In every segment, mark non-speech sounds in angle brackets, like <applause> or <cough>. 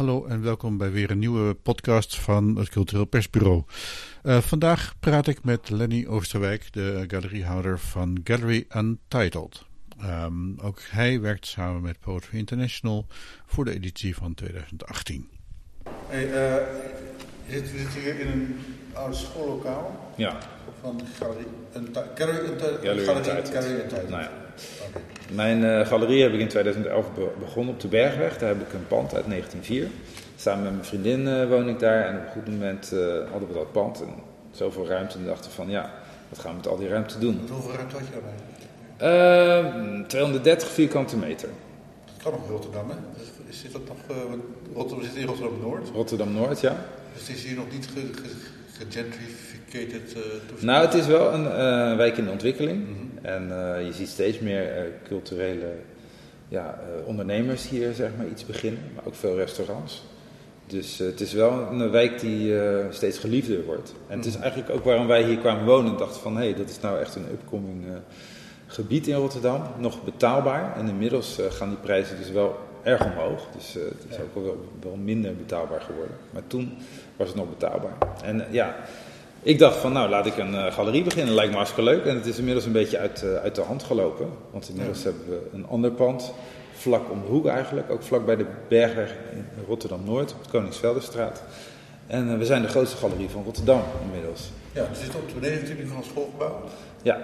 Hallo en welkom bij weer een nieuwe podcast van het Cultureel Persbureau. Uh, vandaag praat ik met Lenny Oosterwijk, de galeriehouder van Gallery Untitled. Um, ook hij werkt samen met Poetry International voor de editie van 2018. Hey, uh, zit, we zitten hier in een oude schoollokaal. Ja. Van Galerie Untitled. Gallery Untitled. Nou ja. Mijn uh, galerie heb ik in 2011 begonnen op de Bergweg. Daar heb ik een pand uit 1904. Samen met mijn vriendin uh, woon ik daar. En op een goed moment uh, hadden we dat pand en zoveel ruimte. En dachten van ja, wat gaan we met al die ruimte doen? hoeveel ruimte had je daarbij? 230 vierkante meter. Dat kan nog Rotterdam, hè? Zit dat nog, Rotterdam zit in Rotterdam-Noord? Rotterdam-Noord, ja. Dus het is hier nog niet gegentrificeerd? Uh, nou, het is wel een wijk in ontwikkeling. Mm -hmm. En uh, je ziet steeds meer culturele ja, ondernemers hier zeg maar, iets beginnen, maar ook veel restaurants. Dus het is wel een wijk die steeds geliefder wordt. En het is eigenlijk ook waarom wij hier kwamen wonen. dachten van, hé, hey, dat is nou echt een upcoming gebied in Rotterdam. Nog betaalbaar. En inmiddels gaan die prijzen dus wel erg omhoog. Dus het is ook wel, wel, minder betaalbaar geworden. Maar toen was het nog betaalbaar. En ja, ik dacht van nou laat ik een uh, galerie beginnen. Lijkt me hartstikke leuk. En het is inmiddels een beetje uit, uit de hand gelopen. Want inmiddels ja. hebben we een ander pand. Vlak om de hoek eigenlijk. Ook vlak bij de Bergweg in Rotterdam-Noord. Op de Koningsvelderstraat. En we zijn de grootste galerie van Rotterdam inmiddels. Ja, dus het op de beneden van het schoolgebouw? Ja.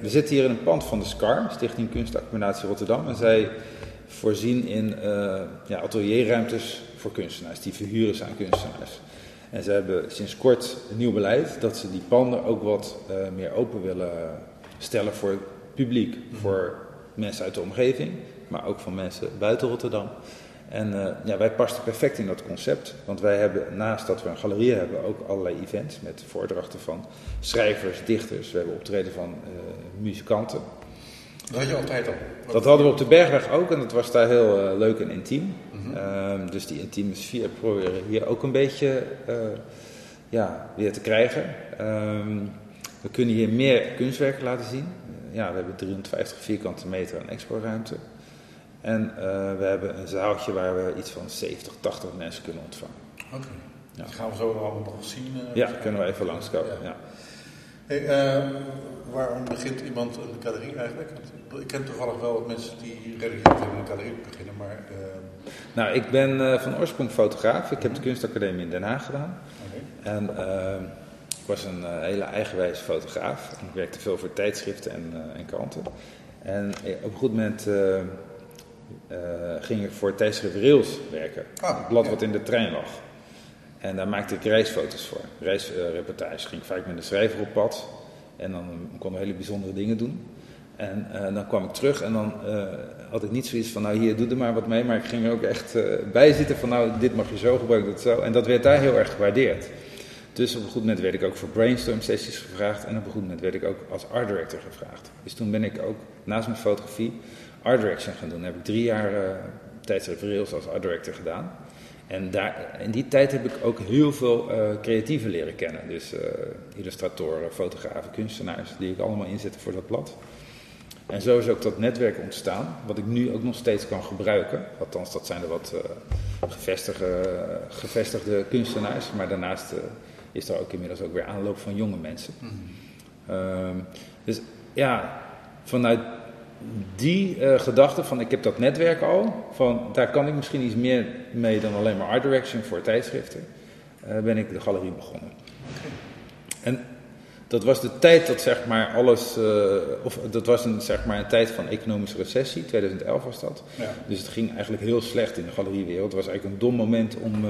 we zitten hier in een pand van de SCAR, Stichting Kunstaccommodatie Rotterdam. En zij voorzien in ja, atelierruimtes voor kunstenaars, die verhuren zijn aan kunstenaars. En ze hebben sinds kort een nieuw beleid dat ze die panden ook wat uh, meer open willen stellen voor het publiek. Mm -hmm. Voor mensen uit de omgeving, maar ook van mensen buiten Rotterdam. En uh, ja, wij passen perfect in dat concept, want wij hebben naast dat we een galerie hebben ook allerlei events met voordrachten van schrijvers, dichters. We hebben optreden van muzikanten. Dat had je altijd al? Dat hadden we op de Bergweg ook en dat was daar heel uh, leuk en intiem. -hmm. uh, dus die intieme sfeer proberen we hier ook een beetje uh, ja, weer te krijgen. Um, we kunnen hier meer kunstwerken laten zien. ja, we hebben 350 vierkante meter aan expo-ruimte. En we hebben een zaaltje waar we iets van 70, 80 mensen kunnen ontvangen. Oké. Okay. Ja. Dat gaan we zo allemaal nog zien. ja, kunnen we even langskomen. Ja. ja. Hey, uh, waarom begint iemand een galerie eigenlijk? Want ik ken toevallig wel wat mensen die religieus in een galerie beginnen, maar... Uh... Nou, ik ben uh, van oorsprong fotograaf. Ik heb de kunstacademie in Den Haag gedaan. Okay. En ik was een eh, hele eigenwijze fotograaf. Ik werkte veel voor tijdschriften en, en kranten. En op een goed moment ging ik voor tijdschrift Rails werken. Ah, het blad ja. wat in de trein lag. En daar maakte ik reisfoto's voor. Reisreportages. ging ik vaak met een schrijver op pad. En dan kon ik hele bijzondere dingen doen. En uh, dan kwam ik terug en dan uh, had ik niet zoiets van, nou hier, doe er maar wat mee. Maar ik ging er ook echt uh, bij zitten van, nou dit mag je zo gebruiken, dat zo. En dat werd daar heel erg gewaardeerd. Dus op een goed moment werd ik ook voor brainstorm sessies gevraagd. En op een goed moment werd ik ook als art director gevraagd. Dus toen ben ik ook naast mijn fotografie art direction gaan doen. Dan heb ik drie jaar tijdschrift Rails als art director gedaan. En daar, in die tijd heb ik ook heel veel uh, creatieven leren kennen. Dus uh, illustratoren, fotografen, kunstenaars, die ik allemaal inzetten voor dat blad. En zo is ook dat netwerk ontstaan, wat ik nu ook nog steeds kan gebruiken. Althans, dat zijn er wat uh, gevestigde, gevestigde kunstenaars. Maar daarnaast is er ook inmiddels ook weer aanloop van jonge mensen. Mm -hmm. dus ja, vanuit die uh, gedachte van ik heb dat netwerk al, van daar kan ik misschien iets meer mee dan alleen maar art direction voor tijdschriften, uh, ben ik de galerie begonnen. Okay. En dat was de tijd dat zeg maar alles, uh, of dat was een, zeg maar een tijd van economische recessie, 2011 was dat. Ja. Dus het ging eigenlijk heel slecht in de galeriewereld. Het was eigenlijk een dom moment om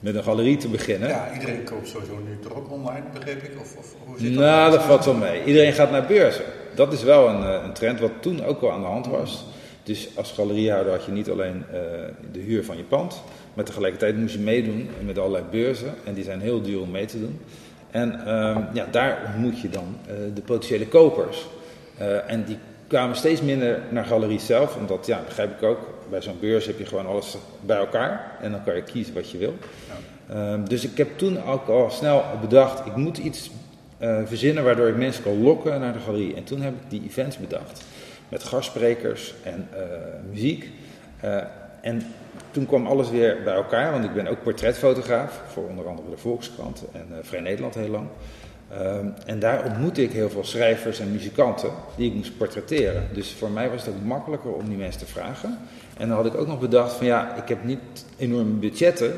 met een galerie te beginnen. Ja, iedereen koopt sowieso nu toch ook online, begreep ik? Of, of hoe zit dat nou, dat valt wel mee. Iedereen gaat naar beurzen. Dat is wel een, een trend wat toen ook al aan de hand was. Dus als galeriehouder had je niet alleen uh, de huur van je pand, maar tegelijkertijd moest je meedoen met allerlei beurzen. En die zijn heel duur om mee te doen. En uh, ja, daar ontmoet je dan uh, de potentiële kopers. Uh, en die kwamen steeds minder naar galerie zelf, omdat, ja, begrijp ik ook, bij zo'n beurs heb je gewoon alles bij elkaar en dan kan je kiezen wat je wil. Ja. Um, dus ik heb toen ook al snel bedacht, ik moet iets uh, verzinnen waardoor ik mensen kan lokken naar de galerie. En toen heb ik die events bedacht, met gastsprekers en uh, muziek. Uh, en toen kwam alles weer bij elkaar, want ik ben ook portretfotograaf voor onder andere de Volkskrant en Vrij Nederland heel lang. Ehm, en daar ontmoette ik heel veel schrijvers en muzikanten die ik moest portretteren. Dus voor mij was het ook makkelijker om die mensen te vragen. En dan had ik ook nog bedacht van ja, ik heb niet enorme budgetten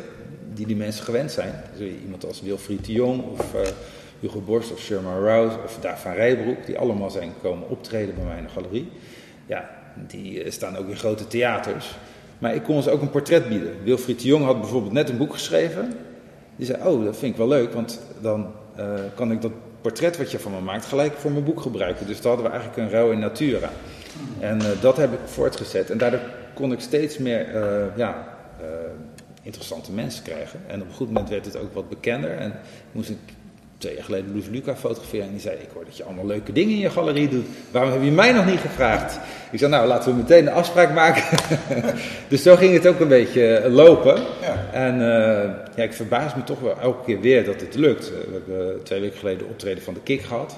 die die mensen gewend zijn. Dus iemand als Wilfried de Jong of Hugo Borst of Sherman Rouse of Daaf van Rijbroek, die allemaal zijn komen optreden bij mij in de galerie. Ja, die eh, staan ook in grote theaters. Maar ik kon ze ook een portret bieden. Wilfried de Jong had bijvoorbeeld net een boek geschreven. Die zei, oh, dat vind ik wel leuk, want dan uh, kan ik dat portret wat je van me maakt gelijk voor mijn boek gebruiken. Dus daar hadden we eigenlijk een ruil in natura. En uh, dat heb ik voortgezet. En daardoor kon ik steeds meer ja, interessante mensen krijgen. En op een goed moment werd het ook wat bekender. En moest ik twee jaar geleden Louis Luca fotograferen. En die zei, ik hoor dat je allemaal leuke dingen in je galerie doet. Waarom heb je mij nog niet gevraagd? Ik zei, nou laten we meteen een afspraak maken. <laughs> dus zo ging het ook een beetje lopen. Ja. En uh, ja, ik verbaas me toch wel elke keer weer dat het lukt. We hebben twee weken geleden de optreden van de Kik gehad.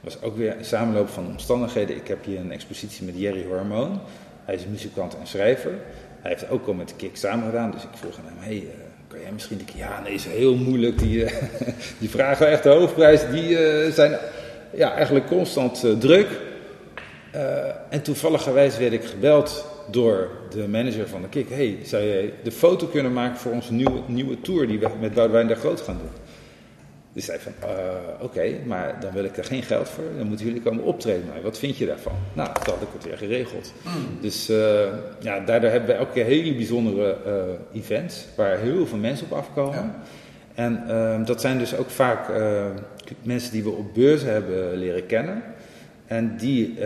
Dat was ook weer een samenloop van omstandigheden. Ik heb hier een expositie met Jerry Hormoon. Hij is muzikant en schrijver. Hij heeft ook al met de Kik samen gedaan. Dus ik vroeg aan hem, hey, uh, kan jij misschien denken, ja nee, is heel moeilijk. Die, uh, <laughs> die vragen echt de hoofdprijs, die uh, zijn ja, eigenlijk constant druk. en toevalligerwijs werd ik gebeld door de manager van de Kik. hey, zou jij de foto kunnen maken voor onze nieuwe, nieuwe tour die we met Boudewijn der Groot gaan doen? Die zei van, uh, oké, okay, maar dan wil ik er geen geld voor. Dan moeten jullie komen optreden. Maar wat vind je daarvan? Nou, toen had ik het weer geregeld. Mm. Dus uh, ja, daardoor hebben we elke keer hele bijzondere uh, events waar heel veel mensen op afkomen. Ja. En uh, dat zijn dus ook vaak mensen die we op beurzen hebben leren kennen. En die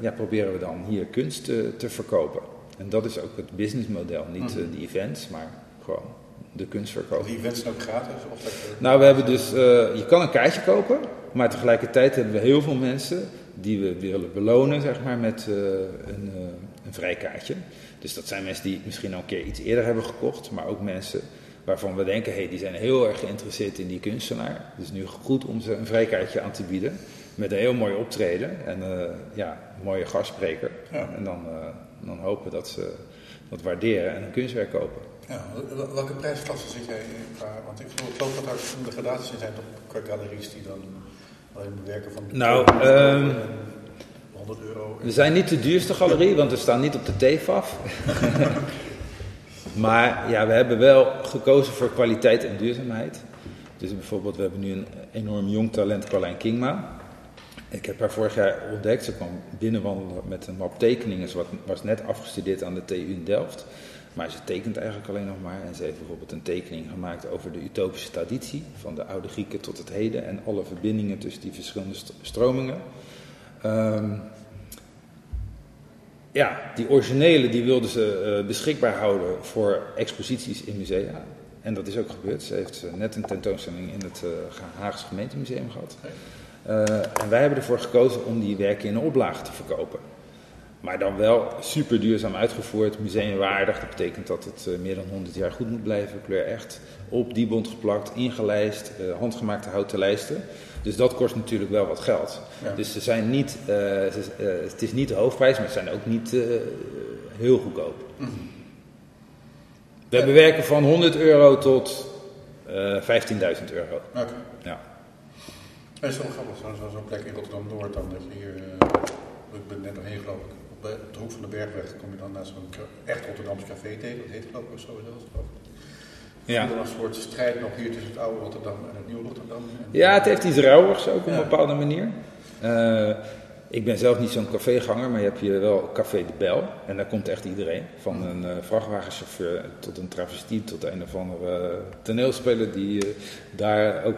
ja, proberen we dan hier kunst te, verkopen. En dat is ook het businessmodel. Niet mm. die events, maar gewoon de kunstverkoop. Die events zijn ook gratis? Of dat... Nou, we hebben dus, uh, je kan een kaartje kopen, maar tegelijkertijd hebben we heel veel mensen die we willen belonen, zeg maar, met uh, een, uh, een vrij kaartje. Dus dat zijn mensen die misschien al een keer iets eerder hebben gekocht, maar ook mensen waarvan we denken, hé, hey, die zijn heel erg geïnteresseerd in die kunstenaar. Dus nu goed om ze een vrijkaartje aan te bieden. Met een heel mooi optreden en ja, een mooie gastspreker. Ja. En dan, dan hopen dat ze dat waarderen en een kunstwerk kopen. Ja, welke prijsklasse zit jij in? Want ik geloof dat er verschillende gradaties zijn toch galeries die dan alleen bewerken van... Nou, um, 100 euro. We zijn niet de duurste galerie, want we staan niet op de TFAF. <laughs> maar ja, we hebben wel gekozen voor kwaliteit en duurzaamheid. Dus bijvoorbeeld, we hebben nu een enorm jong talent, Carlijn Kingma. Ik heb haar vorig jaar ontdekt. Ze kwam binnenwandelen met een map tekeningen. Ze was net afgestudeerd aan de TU in Delft. Maar ze tekent eigenlijk alleen nog maar. En ze heeft bijvoorbeeld een tekening gemaakt over de utopische traditie. Van de oude Grieken tot het heden. En alle verbindingen tussen die verschillende stromingen. Um, ja, die originele die wilden ze uh, beschikbaar houden voor exposities in musea. En dat is ook gebeurd. Ze heeft net een tentoonstelling in het uh, Haagse gemeentemuseum gehad. Uh, en wij hebben ervoor gekozen om die werken in een oplage te verkopen. Maar dan wel super duurzaam uitgevoerd, museumwaardig. Dat betekent dat het uh, meer dan 100 jaar goed moet blijven. Kleur echt op die bond geplakt, ingelijst, uh, handgemaakte houten lijsten. Dus dat kost natuurlijk wel wat geld. Ja. Dus ze zijn niet, uh, ze, het is niet de hoofdprijs, maar ze zijn ook niet heel goedkoop. Mm -hmm. We ja. werken van 100 euro tot 15.000 euro. Oké. Okay. Ja. Het is wel grappig, zo'n zo plek in Rotterdam-Noord dan dat je hier, ik ben net doorheen geloof ik, op de hoek van de Bergweg kom je dan naar zo'n echt Rotterdamse café tegen, dat heet geloof ik of zo. Ja. Er een soort strijd nog hier tussen het oude Rotterdam en het nieuwe Rotterdam. Ja, het heeft iets rauwigs ook op een ja. bepaalde manier. Uh, ik ben zelf niet zo'n caféganger, maar je hebt hier wel Café de Bel. En daar komt echt iedereen. Van een uh, vrachtwagenchauffeur tot een travestiet tot een of andere uh, toneelspeler die uh, daar ook,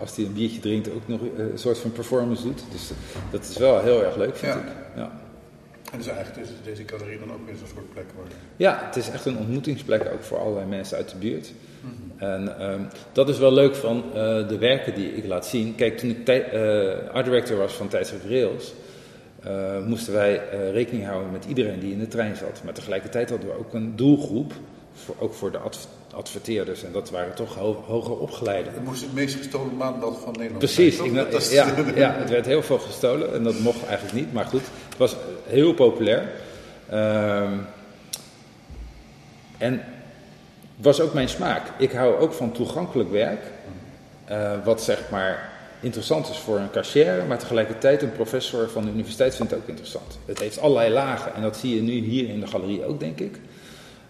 als hij een biertje drinkt, ook nog een soort van performance doet. Dus dat is wel heel erg leuk, vind ja. ik. Ja. En dus eigenlijk is deze galerie dan ook weer zo'n soort plek worden? Ja, het is echt een ontmoetingsplek ook voor allerlei mensen uit de buurt. Mm -hmm. En um, dat is wel leuk van uh, de werken die ik laat zien. Kijk, toen ik uh, art director was van Tijdschrift Rails, uh, moesten wij rekening houden met iedereen die in de trein zat. Maar tegelijkertijd hadden we ook een doelgroep, voor, ook voor de adv adverteerders. En dat waren toch ho hoger opgeleiden. Het moest het meest gestolen maandblad van Nederland Precies, zijn, ik, dat ja, ja, het werd heel veel gestolen en dat mocht eigenlijk niet. Maar goed, het was heel populair. Uh, En was ook mijn smaak. Ik hou ook van toegankelijk werk. eh, wat zeg maar interessant is voor een cashier, maar tegelijkertijd een professor van de universiteit vindt ook interessant. Het heeft allerlei lagen en dat zie je nu hier in de galerie ook, denk ik.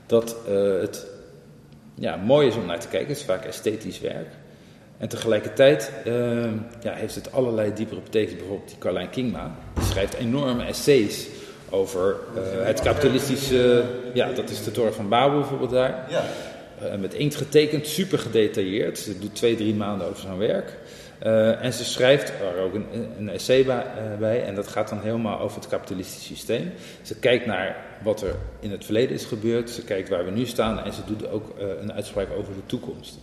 Dat eh, het ja, mooi is om naar te kijken. Het is vaak esthetisch werk. En tegelijkertijd eh, ja, heeft het allerlei diepere betekenis. Bijvoorbeeld die Carlijn Kingma. Die schrijft enorme essays over eh, het kapitalistische... Ja, dat is de Toren van Babel bijvoorbeeld daar. Ja. Eh, met inkt getekend, super gedetailleerd. Ze doet twee, drie maanden over zo'n werk. Eh, en ze schrijft er ook een, een essay bij, bij. En dat gaat dan helemaal over het kapitalistische systeem. Ze kijkt naar wat er in het verleden is gebeurd. Ze kijkt waar we nu staan. En ze doet ook een uitspraak over de toekomst.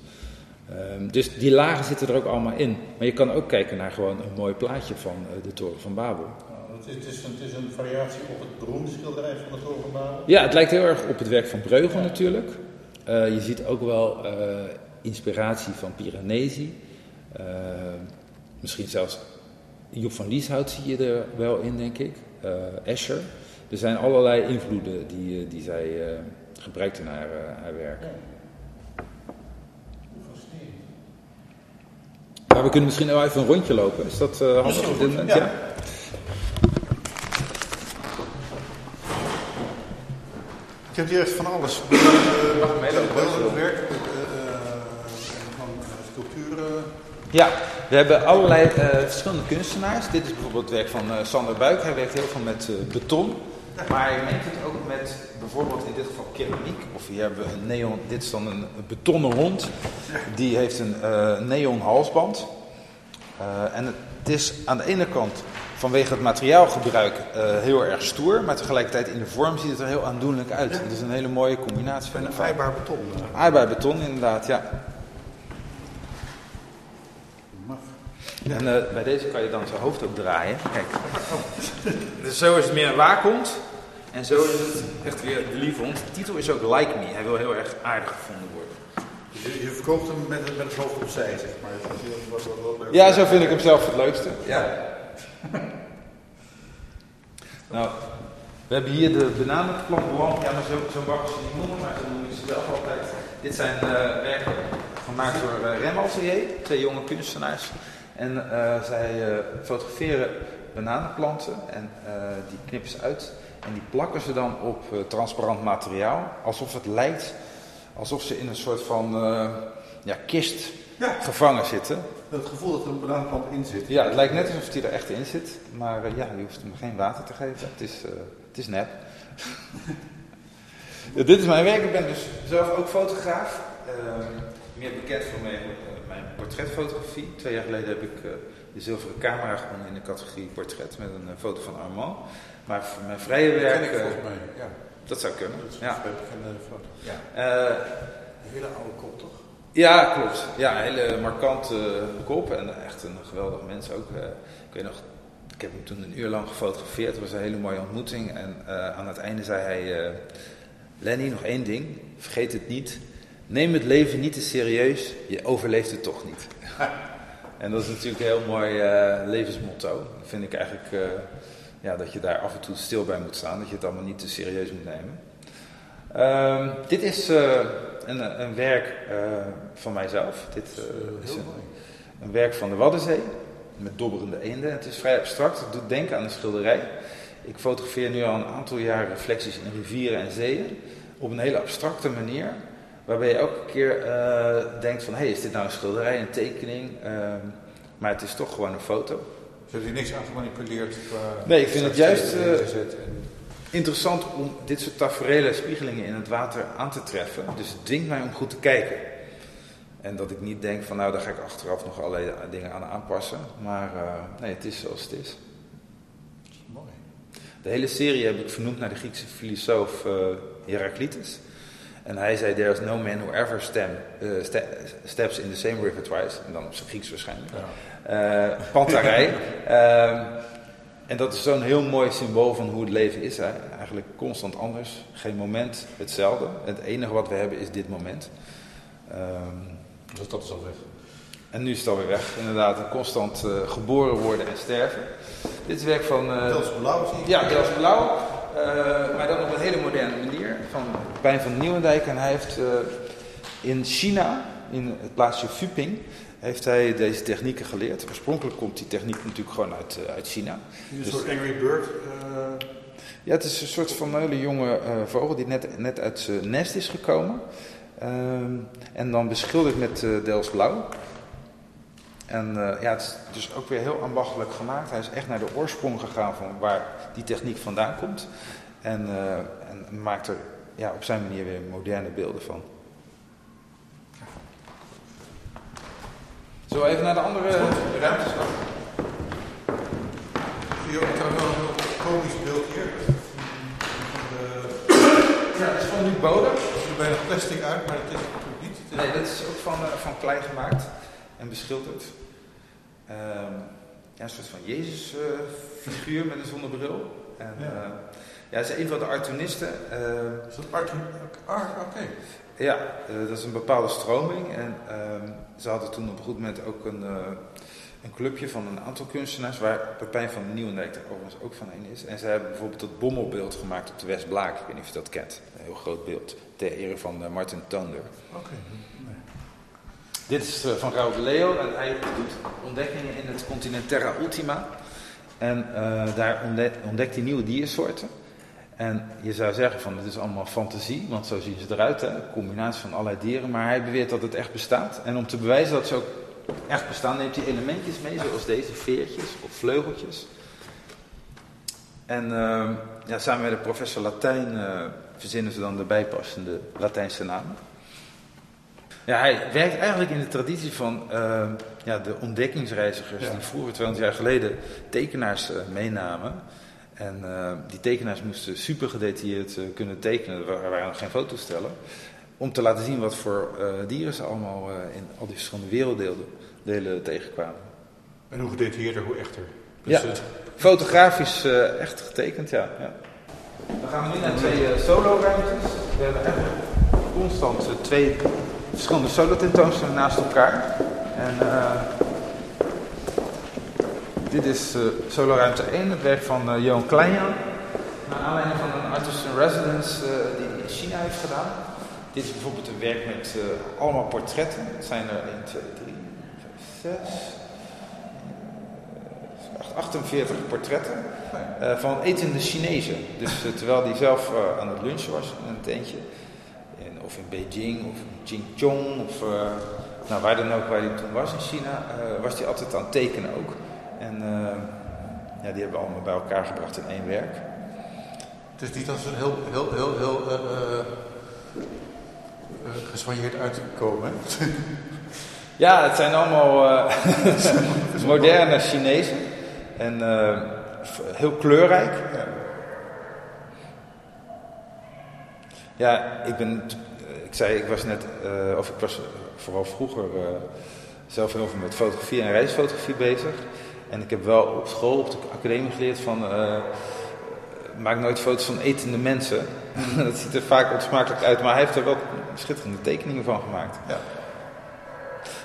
Ehm, dus die lagen zitten er ook allemaal in. Maar je kan ook kijken naar gewoon een mooi plaatje van eh, de Toren van Babel. Nou, Het is, het, is een, het is een variatie op het beroemde schilderij van de Toren van Babel. Ja, het lijkt heel erg op het werk van Breugel natuurlijk. Eh, je ziet ook wel eh, inspiratie van Piranesi. Misschien zelfs Job van Lieshout zie je er wel in, denk ik. Escher. Er zijn allerlei invloeden die, die zij eh, gebruikt in haar, haar werk. Fascinerend. Maar we kunnen misschien wel even een rondje lopen. Is dat eh handig op dit moment? ja. Ik heb hier echt van alles. Mag ik meelopen? Werk, eh, eh. Ja, we hebben allerlei verschillende kunstenaars. Dit is bijvoorbeeld het werk van Sander Buik. Hij werkt heel veel met beton. Maar je mengt het ook met bijvoorbeeld in dit geval keramiek. Of hier hebben we een neon. Dit is dan een, betonnen hond. Die heeft een eh neon halsband. Eh, en het is aan de ene kant vanwege het materiaalgebruik eh, heel erg stoer. Maar tegelijkertijd in de vorm ziet het er heel aandoenlijk uit. Het is een hele mooie combinatie van En een vrijbaar beton. eh. Aardbeibeton inderdaad, ja. En bij deze kan je dan zijn hoofd ook draaien. Kijk. dus zo is het meer een waakhond. En zo is het echt weer de lieve hond. De titel is ook Like Me. Hij wil heel erg aardig gevonden worden. Dus je, je verkoopt hem met, het- met het hoofd opzij, zeg maar. Wat, wat, wat leuk. Ja, zo vind ik hem zelf het leukste. Ja. <laughs> nou, we hebben hier de bananenplantbeland. Ja, maar zo, zo ze niet noemen, maar zo noemen ze zelf altijd. Dit zijn eh, werken gemaakt door uh, Rem Atelier, twee jonge kunstenaars. En eh, zij eh, fotograferen bananenplanten en eh, die knippen ze uit. En die plakken ze dan op eh, transparant materiaal, alsof het lijkt alsof ze in een soort van eh, ja, kist Ja. gevangen zitten. Het gevoel dat er een bananenplant in zit. Ja, het lijkt net alsof hij er echt in zit. Maar eh, ja, je hoeft hem geen water te geven. Het is, het is nep. <laughs> Ja, dit is mijn werk. Ik ben dus zelf ook fotograaf. Meer bekend voor mijn portretfotografie. Twee jaar geleden heb ik eh, de zilveren camera gewonnen in de categorie portret met een eh, foto van Armand. Maar voor mijn vrije Dat werk, ken ik eh, volgens mij. Ja. dat zou kunnen. Dat is Ja. een vrij bekende foto. Ja. Een hele oude kop, toch? Ja, klopt. Ja, een hele markante kop en echt een geweldig mens ook. Ik weet nog, ik heb hem toen een uur lang gefotografeerd. Het was een hele mooie ontmoeting. En aan het einde zei hij, Lenny, nog één ding. Vergeet het niet. Neem het leven niet te serieus. Je overleeft het toch niet. <laughs> en dat is natuurlijk een heel mooi eh, levensmotto. Dat vind ik eigenlijk eh, ja, dat je daar af en toe stil bij moet staan. Dat je het allemaal niet te serieus moet nemen. Ehm, dit is eh, een, een werk van mijzelf. Dit is een, werk van de Waddenzee met dobberende eenden. Het is vrij abstract, het doet denken aan een schilderij. Ik fotografeer nu al een aantal jaar reflecties in rivieren en zeeën op een hele abstracte manier. Waarbij je elke keer eh, denkt van, hé, hey, is dit nou een schilderij, een tekening? Ehm, maar het is toch gewoon een foto. Ze hebben hier niks aan gemanipuleerd. Nee, ik vind het juist, eh, Interessant om dit soort tafereelen spiegelingen in het water aan te treffen. Dus het dwingt mij om goed te kijken. En dat ik niet denk van nou, daar ga ik achteraf nog allerlei dingen aan aanpassen. Maar eh, nee, het is zoals het is. Mooi. De hele serie heb ik vernoemd naar de Griekse filosoof Heraclitus. En hij zei, there is no man who ever stem, eh, ste- steps in the same river twice. En dan op zijn Grieks waarschijnlijk. Ja. Eh, pantarij. <laughs> Ehm, en dat is zo'n heel mooi symbool van hoe het leven is. Hè? Eigenlijk constant anders. Geen moment hetzelfde. Het enige wat we hebben is dit moment. Ehm, Dus dat is al weg. en nu is het alweer weg. Inderdaad, een constant eh, geboren worden en sterven. Dit is werk van... eh, Dels blauw zie ik. ja, Dels Blauw. Eh, maar dan op een hele moderne manier. van Pijn van Nieuwendijk. En hij heeft in China, in het plaatsje Fuping, heeft hij deze technieken geleerd. Oorspronkelijk komt die techniek natuurlijk gewoon uit, uit China. Een dus, soort Angry Bird? Ja, het is een soort van hele jonge vogel die net, net uit zijn nest is gekomen. Ehm, en dan beschilderd met uh, Dels Blauw. En uh, ja, het is dus ook weer heel ambachtelijk gemaakt. Hij is echt naar de oorsprong gegaan van waar die techniek vandaan komt. En, uh, en maakt er ja, op zijn manier weer moderne beelden van. Zullen we even naar de andere ruimtes gaan? Zie je ook wel een komisch beeld hier? Ja, dat is van Luc Bode. Het ziet er bijna plastic uit, maar dat is niet. Nee, dat is ook van, uh, van klei gemaakt en beschilderd. Um, ja, een soort van Jezus-figuur met een zonnebril. En, ja. Uh, ja, hij is een van de artonisten. is dat Arton? Ah, oké. Okay. Ja, dat is een bepaalde stroming. En ehm, ze hadden toen op een goed moment ook een een clubje van een aantal kunstenaars, waar Pepijn van Nieuwendijk er overigens ook van een is. En zij hebben bijvoorbeeld het bommelbeeld gemaakt op de Westblaak. Ik weet niet of je dat kent. Een heel groot beeld. Ter ere van Martin Thunder. Oké. Dit is uh, van de Leo en hij doet ontdekkingen in het continent Terra Ultima. En uh, daar ontdekt hij nieuwe diersoorten. En je zou zeggen van het is allemaal fantasie, want zo zien ze eruit. Hè? Een combinatie van allerlei dieren. Maar hij beweert dat het echt bestaat. En om te bewijzen dat ze ook echt bestaan, neemt hij elementjes mee, zoals deze veertjes of vleugeltjes. En uh, ja, samen met de professor Latijn uh, verzinnen ze dan de bijpassende Latijnse namen. Ja, hij werkt eigenlijk in de traditie van uh, ja, de ontdekkingsreizigers ja. die vroeger, 200 jaar geleden, tekenaars meenamen. En die tekenaars moesten super gedetailleerd kunnen tekenen, er waren nog geen foto's om te laten zien wat voor dieren ze allemaal in al die verschillende werelddelen delen tegenkwamen. En hoe gedetailleerder, hoe echter. Dus ja, het... fotografisch uh, echt getekend, ja. ja. Dan gaan we nu naar twee uh, solo-ruimtes. We hebben eigenlijk constant uh, twee verschillende solo-tentoonstellingen naast elkaar. En dit is solo-ruimte 1, het werk van Johan Kleinjan. Naar aanleiding van een artist in residence die hij in China heeft gedaan. Dit is bijvoorbeeld een werk met allemaal portretten. Het zijn er 1, 2, 3, 6, 48 portretten uh, van etende Chinezen. Dus uh, terwijl hij zelf uh, aan het lunchen was in een tentje, of in Beijing of in Jingchong of nou, waar dan ook waar hij toen was in China, was hij altijd aan het tekenen ook. En ja, die hebben we allemaal bij elkaar gebracht in één werk. Het is niet als een heel, heel, heel, heel. <laughs> Ja, het zijn allemaal <laughs> <laughs> moderne Chinezen. En heel kleurrijk. Ja, ik ben, ik zei, ik was net, uh, of ik was vooral vroeger zelf heel veel met fotografie en reisfotografie bezig. En ik heb wel op school, op de academie geleerd van, maak nooit foto's van etende mensen. <laughs> dat ziet er vaak onsmakelijk uit, maar hij heeft er wel schitterende tekeningen van gemaakt. Ja.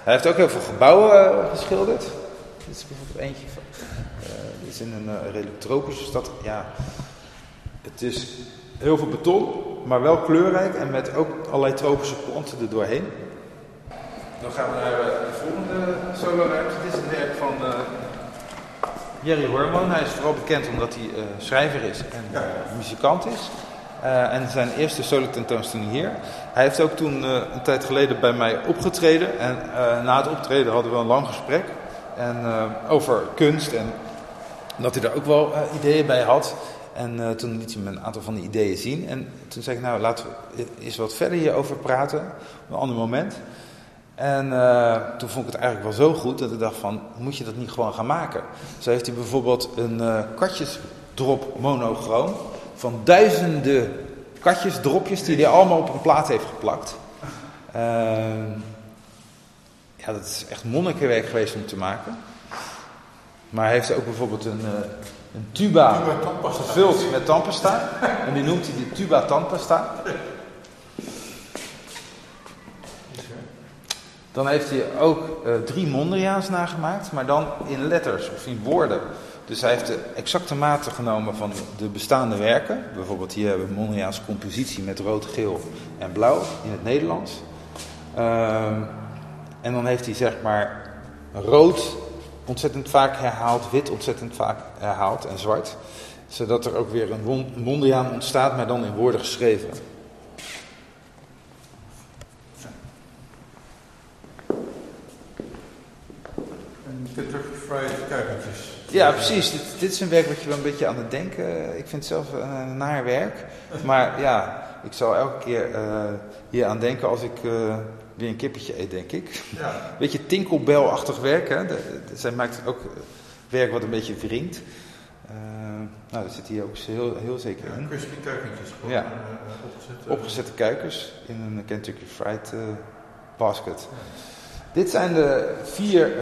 Hij heeft ook heel veel gebouwen geschilderd. Dit is bijvoorbeeld eentje van. Dit is in een redelijk tropische stad. Ja, het is heel veel beton, maar wel kleurrijk en met ook allerlei tropische planten er doorheen. Dan gaan we naar de volgende solo-ruimte. Dit is een werk van Jerry Hormon. Hij is vooral bekend omdat hij schrijver is en muzikant is. En zijn eerste solo tentoonstelling hier. Hij heeft ook toen een tijd geleden bij mij opgetreden. En na het optreden hadden we een lang gesprek. En, over kunst. En dat hij daar ook wel ideeën bij had. En toen liet hij me een aantal van die ideeën zien. En toen zei ik, nou laten we eens wat verder hierover praten. Op een ander moment. En toen vond ik het eigenlijk wel zo goed dat ik dacht van, moet je dat niet gewoon gaan maken? Zo heeft hij bijvoorbeeld een katjesdrop monochroom van duizenden katjes, dropjes, die hij allemaal op een plaat heeft geplakt. Uh, ja, dat is echt monnikenwerk geweest om te maken. Maar hij heeft ook bijvoorbeeld een, een tuba, tuba gevuld met tandpasta. en die noemt hij de tuba tandpasta. Dan heeft hij ook uh, drie Mondriaans nagemaakt, maar dan in letters of in woorden Dus hij heeft de exacte maten genomen van de bestaande werken. Bijvoorbeeld hier hebben we een Mondriaanse compositie met rood, geel en blauw in het Nederlands. Ehm, en dan heeft hij zeg maar rood ontzettend vaak herhaald, wit ontzettend vaak herhaald en zwart. Zodat er ook weer een Mondriaan ontstaat, maar dan in woorden geschreven. Kentucky Fried kuikentjes. Ja, precies. Dit, dit, is een werk wat je wel een beetje aan het denken. Ik vind het zelf een naar werk. Maar ja, ik zal elke keer uh, hier aan denken als ik uh, weer een kippetje eet, denk ik. Ja. <laughs> Beetje tinkelbelachtig werk. Hè? De, de, zij maakt ook werk wat een beetje wringt. Uh, nou, dat zit hier ook heel, heel zeker in. Crispy kuikentjes. Gewoon, ja. opgezette, opgezette kuikens in een Kentucky Fried basket. Ja. Dit zijn de vier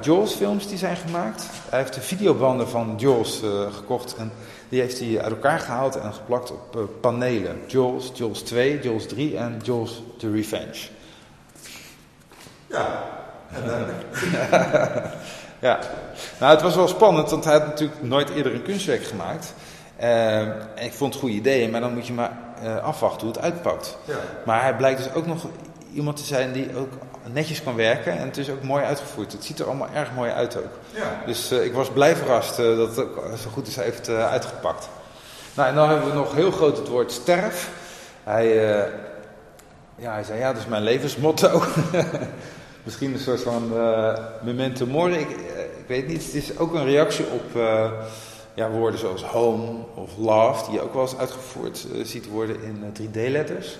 Jaws films die zijn gemaakt. Hij heeft de videobanden van Jaws gekocht en die heeft hij uit elkaar gehaald en geplakt op panelen. Jaws, Jaws 2, Jaws 3 en Jaws The Revenge. Ja, <laughs> ja, nou het was wel spannend, want hij had natuurlijk nooit eerder een kunstwerk gemaakt. en ik vond het goede ideeën, maar dan moet je maar afwachten hoe het uitpakt. Ja. Maar hij blijkt dus ook nog iemand te zijn die ook netjes kan werken en het is ook mooi uitgevoerd. Het ziet er allemaal erg mooi uit ook. Ja. Dus uh, ik was blij verrast dat het ook zo goed is heeft uitgepakt. Nou, en dan hebben we nog heel groot het woord sterf. Hij, ja, hij zei, ja, dat is mijn levensmotto. <laughs> Misschien een soort van memento mori. Ik, ik, weet niet, het is ook een reactie op ja, woorden zoals home of love, die je ook wel eens uitgevoerd ziet worden in 3D-letters.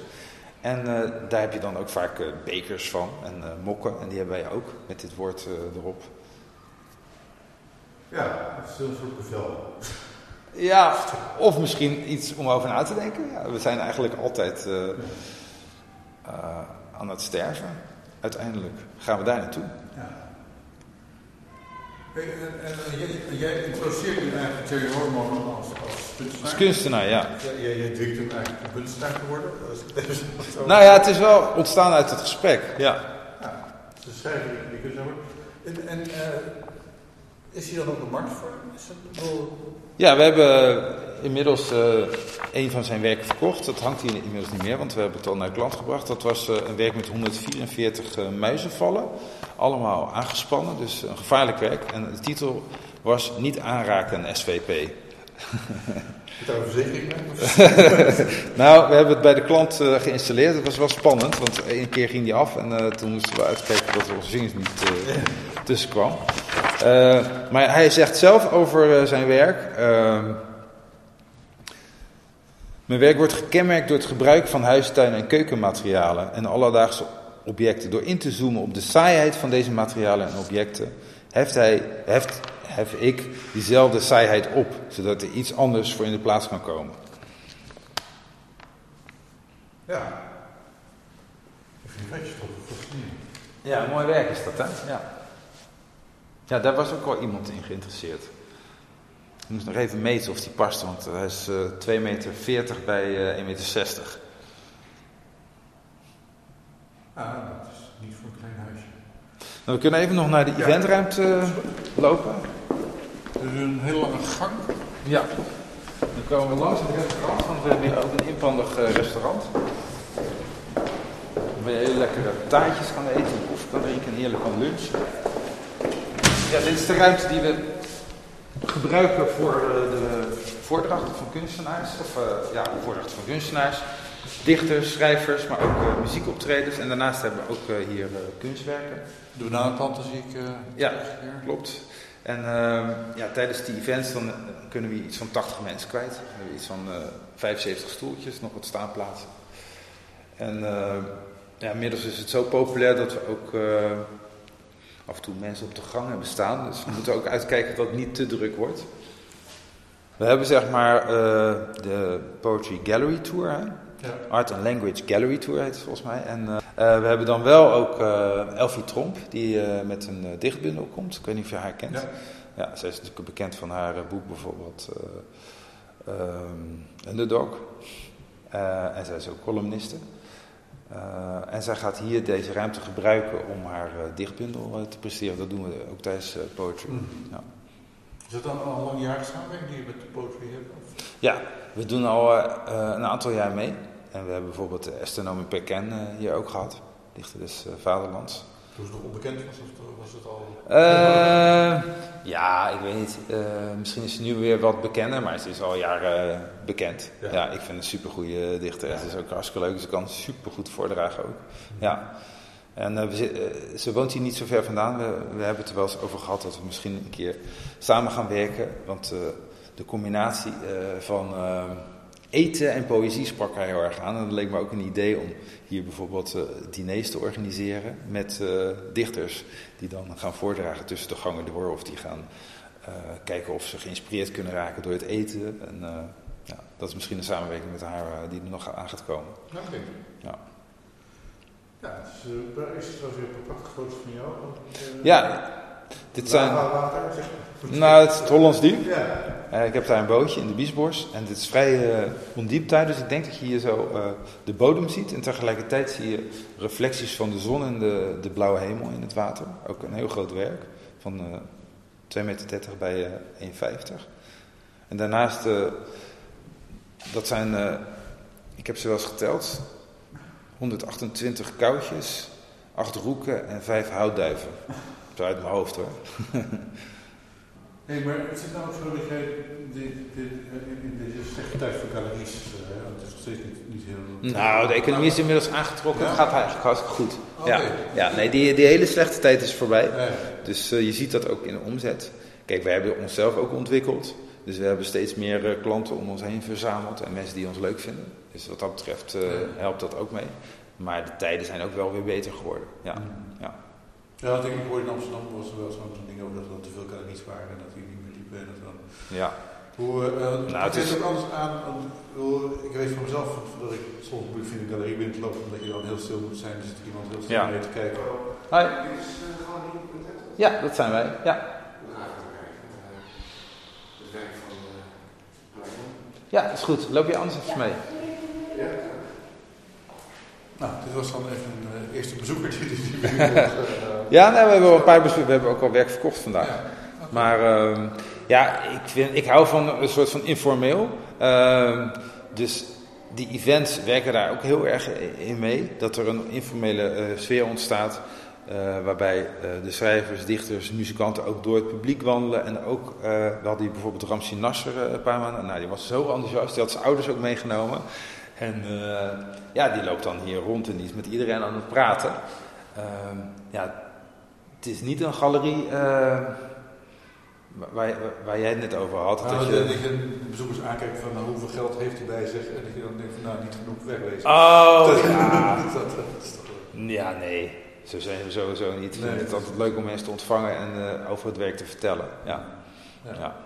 En uh, daar heb je dan ook vaak uh, bekers van en uh, mokken. En die hebben wij ook met dit woord erop. Ja, het is een soort bevel. Ja, of misschien iets om over na te denken. Ja, we zijn eigenlijk altijd aan het sterven. Uiteindelijk gaan we daar naartoe. Ja. En, en, jij, jij introduceert nu eigenlijk Jerry Hormon als, als kunstenaar? Als kunstenaar, ja. Jij, jij dwingt hem eigenlijk een kunstenaar te worden? nou ja, het is wel ontstaan uit het gesprek, ja. ja schrijver die kunstenaar wordt. En, en uh, is hier dan ook een markt voor? Is het wel... Ja, we hebben inmiddels uh, een van zijn werken verkocht. Dat hangt hier inmiddels niet meer, want we hebben het al naar het land gebracht. Dat was uh, een werk met 144 uh, muizenvallen. Allemaal aangespannen, dus een gevaarlijk werk. En de titel was Niet aanraken SVP. Daar een verzekering <laughs> nou, we hebben het bij de klant geïnstalleerd. Het was wel spannend, want één keer ging die af en toen moesten we uitkijken dat er onze vingers niet tussen kwam. maar hij zegt zelf over zijn werk. Mijn werk wordt gekenmerkt door het gebruik van huistuin- en keukenmaterialen en alledaagse objecten. Door in te zoomen op de saaiheid van deze materialen en objecten, heft, hij, heft, hef ik diezelfde saaiheid op, zodat er iets anders voor in de plaats kan komen. Ja. Ja, mooi werk is dat, hè? Ja. Ja, daar was ook wel iemand in geïnteresseerd. Ik moest nog even meten of die past, want hij is uh, eh, 2,40 meter bij uh, eh, 1,60 meter. Ah, dat is niet voor een klein huisje. Nou, we kunnen even nog naar de ja. eventruimte lopen. Er is een hele lange gang. Ja. Dan komen we langs het restaurant, want we hebben hier ook een inpandig uh, restaurant. Waar je hele lekkere taartjes kan eten, koffie kan drinken en heerlijk kan lunchen. Ja, dit is de ruimte die we gebruiken voor uh, de voordrachten van kunstenaars. Of uh, ja, voordrachten van kunstenaars dichters, schrijvers, maar ook uh, muziekoptredens. En daarnaast hebben we ook uh, hier uh, kunstwerken. De bananenplanten zie ik. ja, klopt. En ehm, ja, tijdens die events dan kunnen we iets van 80 mensen kwijt. We hebben iets van 75 stoeltjes, nog wat staanplaatsen. En ja, inmiddels is het zo populair dat we ook af en toe mensen op de gang hebben staan. Dus we moeten ook uitkijken dat het niet te druk wordt. We hebben zeg maar de Poetry Gallery Tour. Hè? Ja. Art and Language Gallery Tour heet het volgens mij. En uh, we hebben dan wel ook uh, Elfie Tromp, die uh, met een dichtbundel komt. Ik weet niet of je haar kent. Ja, ja zij is natuurlijk bekend van haar boek bijvoorbeeld um, Underdog. en zij is ook columniste. En zij gaat hier deze ruimte gebruiken om haar dichtbundel te presteren. Dat doen we ook tijdens poetry. Mm. Ja. Is dat dan al een langjarige samenwerking die je met de poetry hebt? Of? Ja, we doen al uh, een aantal jaar mee. En we hebben bijvoorbeeld Nomi Perken uh, hier ook gehad. Dichter uh, Vaderlands. Toen ze nog onbekend was, of was het al... ja, ik weet niet. misschien is ze nu weer wat bekender, maar ze is al jaren bekend. Ja. ja. ik vind een supergoeie dichter. Ja. Ze is ook hartstikke leuk. Ze kan supergoed voordragen ook. Ja. En uh, we, uh, ze woont hier niet zo ver vandaan. We, we, hebben het er wel eens over gehad dat we misschien een keer samen gaan werken. Want uh, de combinatie van eten en poëzie sprak haar heel erg aan. En dat leek me ook een idee om hier bijvoorbeeld diners te organiseren met dichters. Die dan gaan voordragen tussen de gangen door. Of die gaan kijken of ze geïnspireerd kunnen raken door het eten. En ja, dat is misschien een samenwerking met haar die er nog aan gaat komen. Okay. Ja. Ja, het is, uh, is het trouwens weer een prachtig foto's van jou. Uh, ja, dit zijn... Nou, het is het Hollands Diep. Ja. Uh, ik heb daar een bootje in de Biesbos en dit is vrij ondiep daar, dus ik denk dat je hier zo de bodem ziet. En tegelijkertijd zie je reflecties van de zon en de, de blauwe hemel in het water. Ook een heel groot werk van 2,30 meter bij 1,50. En daarnaast, dat zijn, ik heb ze wel eens geteld, 128 koutjes, 8 roeken en 5 houtduiven. Zo uit mijn hoofd hoor. <laughs> Hey, maar het is nou ook zo dat jij dit, dit, in deze slechte tijd voor galeries, uh, het is nog steeds niet, niet heel... Nou, de economie is inmiddels aangetrokken, ja? het gaat eigenlijk hartstikke goed. Okay. Ja, ja, nee, die, die hele slechte tijd is voorbij. Ja. Dus uh, je ziet dat ook in de omzet. Kijk, wij hebben onszelf ook ontwikkeld. Dus we hebben steeds meer uh, klanten om ons heen verzameld en mensen die ons leuk vinden. Dus wat dat betreft uh, helpt dat ook mee. Maar de tijden zijn ook wel weer beter geworden. Ja, mm. ja. Ja denk ik hoorde in Amsterdam was er wel zo'n ding over dat er te veel galeries waren en dat die niet meer diep dat dan. Ja. Hoe, uh, nou, het is ook anders aan. Ik weet van mezelf dat ik soms moeilijk vind een galerie binnen te lopen omdat je dan heel stil moet zijn. Er zit iemand heel stil ja. mee te kijken. Hoi. Ja, dat zijn wij. Ja. Ja, is goed. Loop je anders even mee? Ja. Nou, dit was dan even een uh, eerste bezoekertje. Die <laughs> ja, nou, we hebben wel een paar bezoekers. We hebben ook al werk verkocht vandaag. Ja. Okay. Maar uh, ja, ik, vind, ik hou van een soort van informeel. Uh, dus die events werken daar ook heel erg in mee. Dat er een informele uh, sfeer ontstaat. Uh, waarbij uh, de schrijvers, dichters, muzikanten ook door het publiek wandelen. En ook, we hadden bijvoorbeeld Ramsi Nasser een paar maanden. Nou, die was zo enthousiast, die had zijn ouders ook meegenomen. En ja, die loopt dan hier rond en die is met iedereen aan het praten. Ehm, ja, het is niet een galerie waar, waar, jij het net over had. Nou, dat, je, dat je bezoekers aankijkt van nou, hoeveel geld heeft hij bij zich. En dat je dan denkt van nou, niet genoeg wegwezen. Oh, dat, ja. <laughs> dat, dat, ja, nee. Zo zijn we sowieso niet. Nee, het is altijd leuk om mensen te ontvangen en uh, over het werk te vertellen. Ja. ja. ja.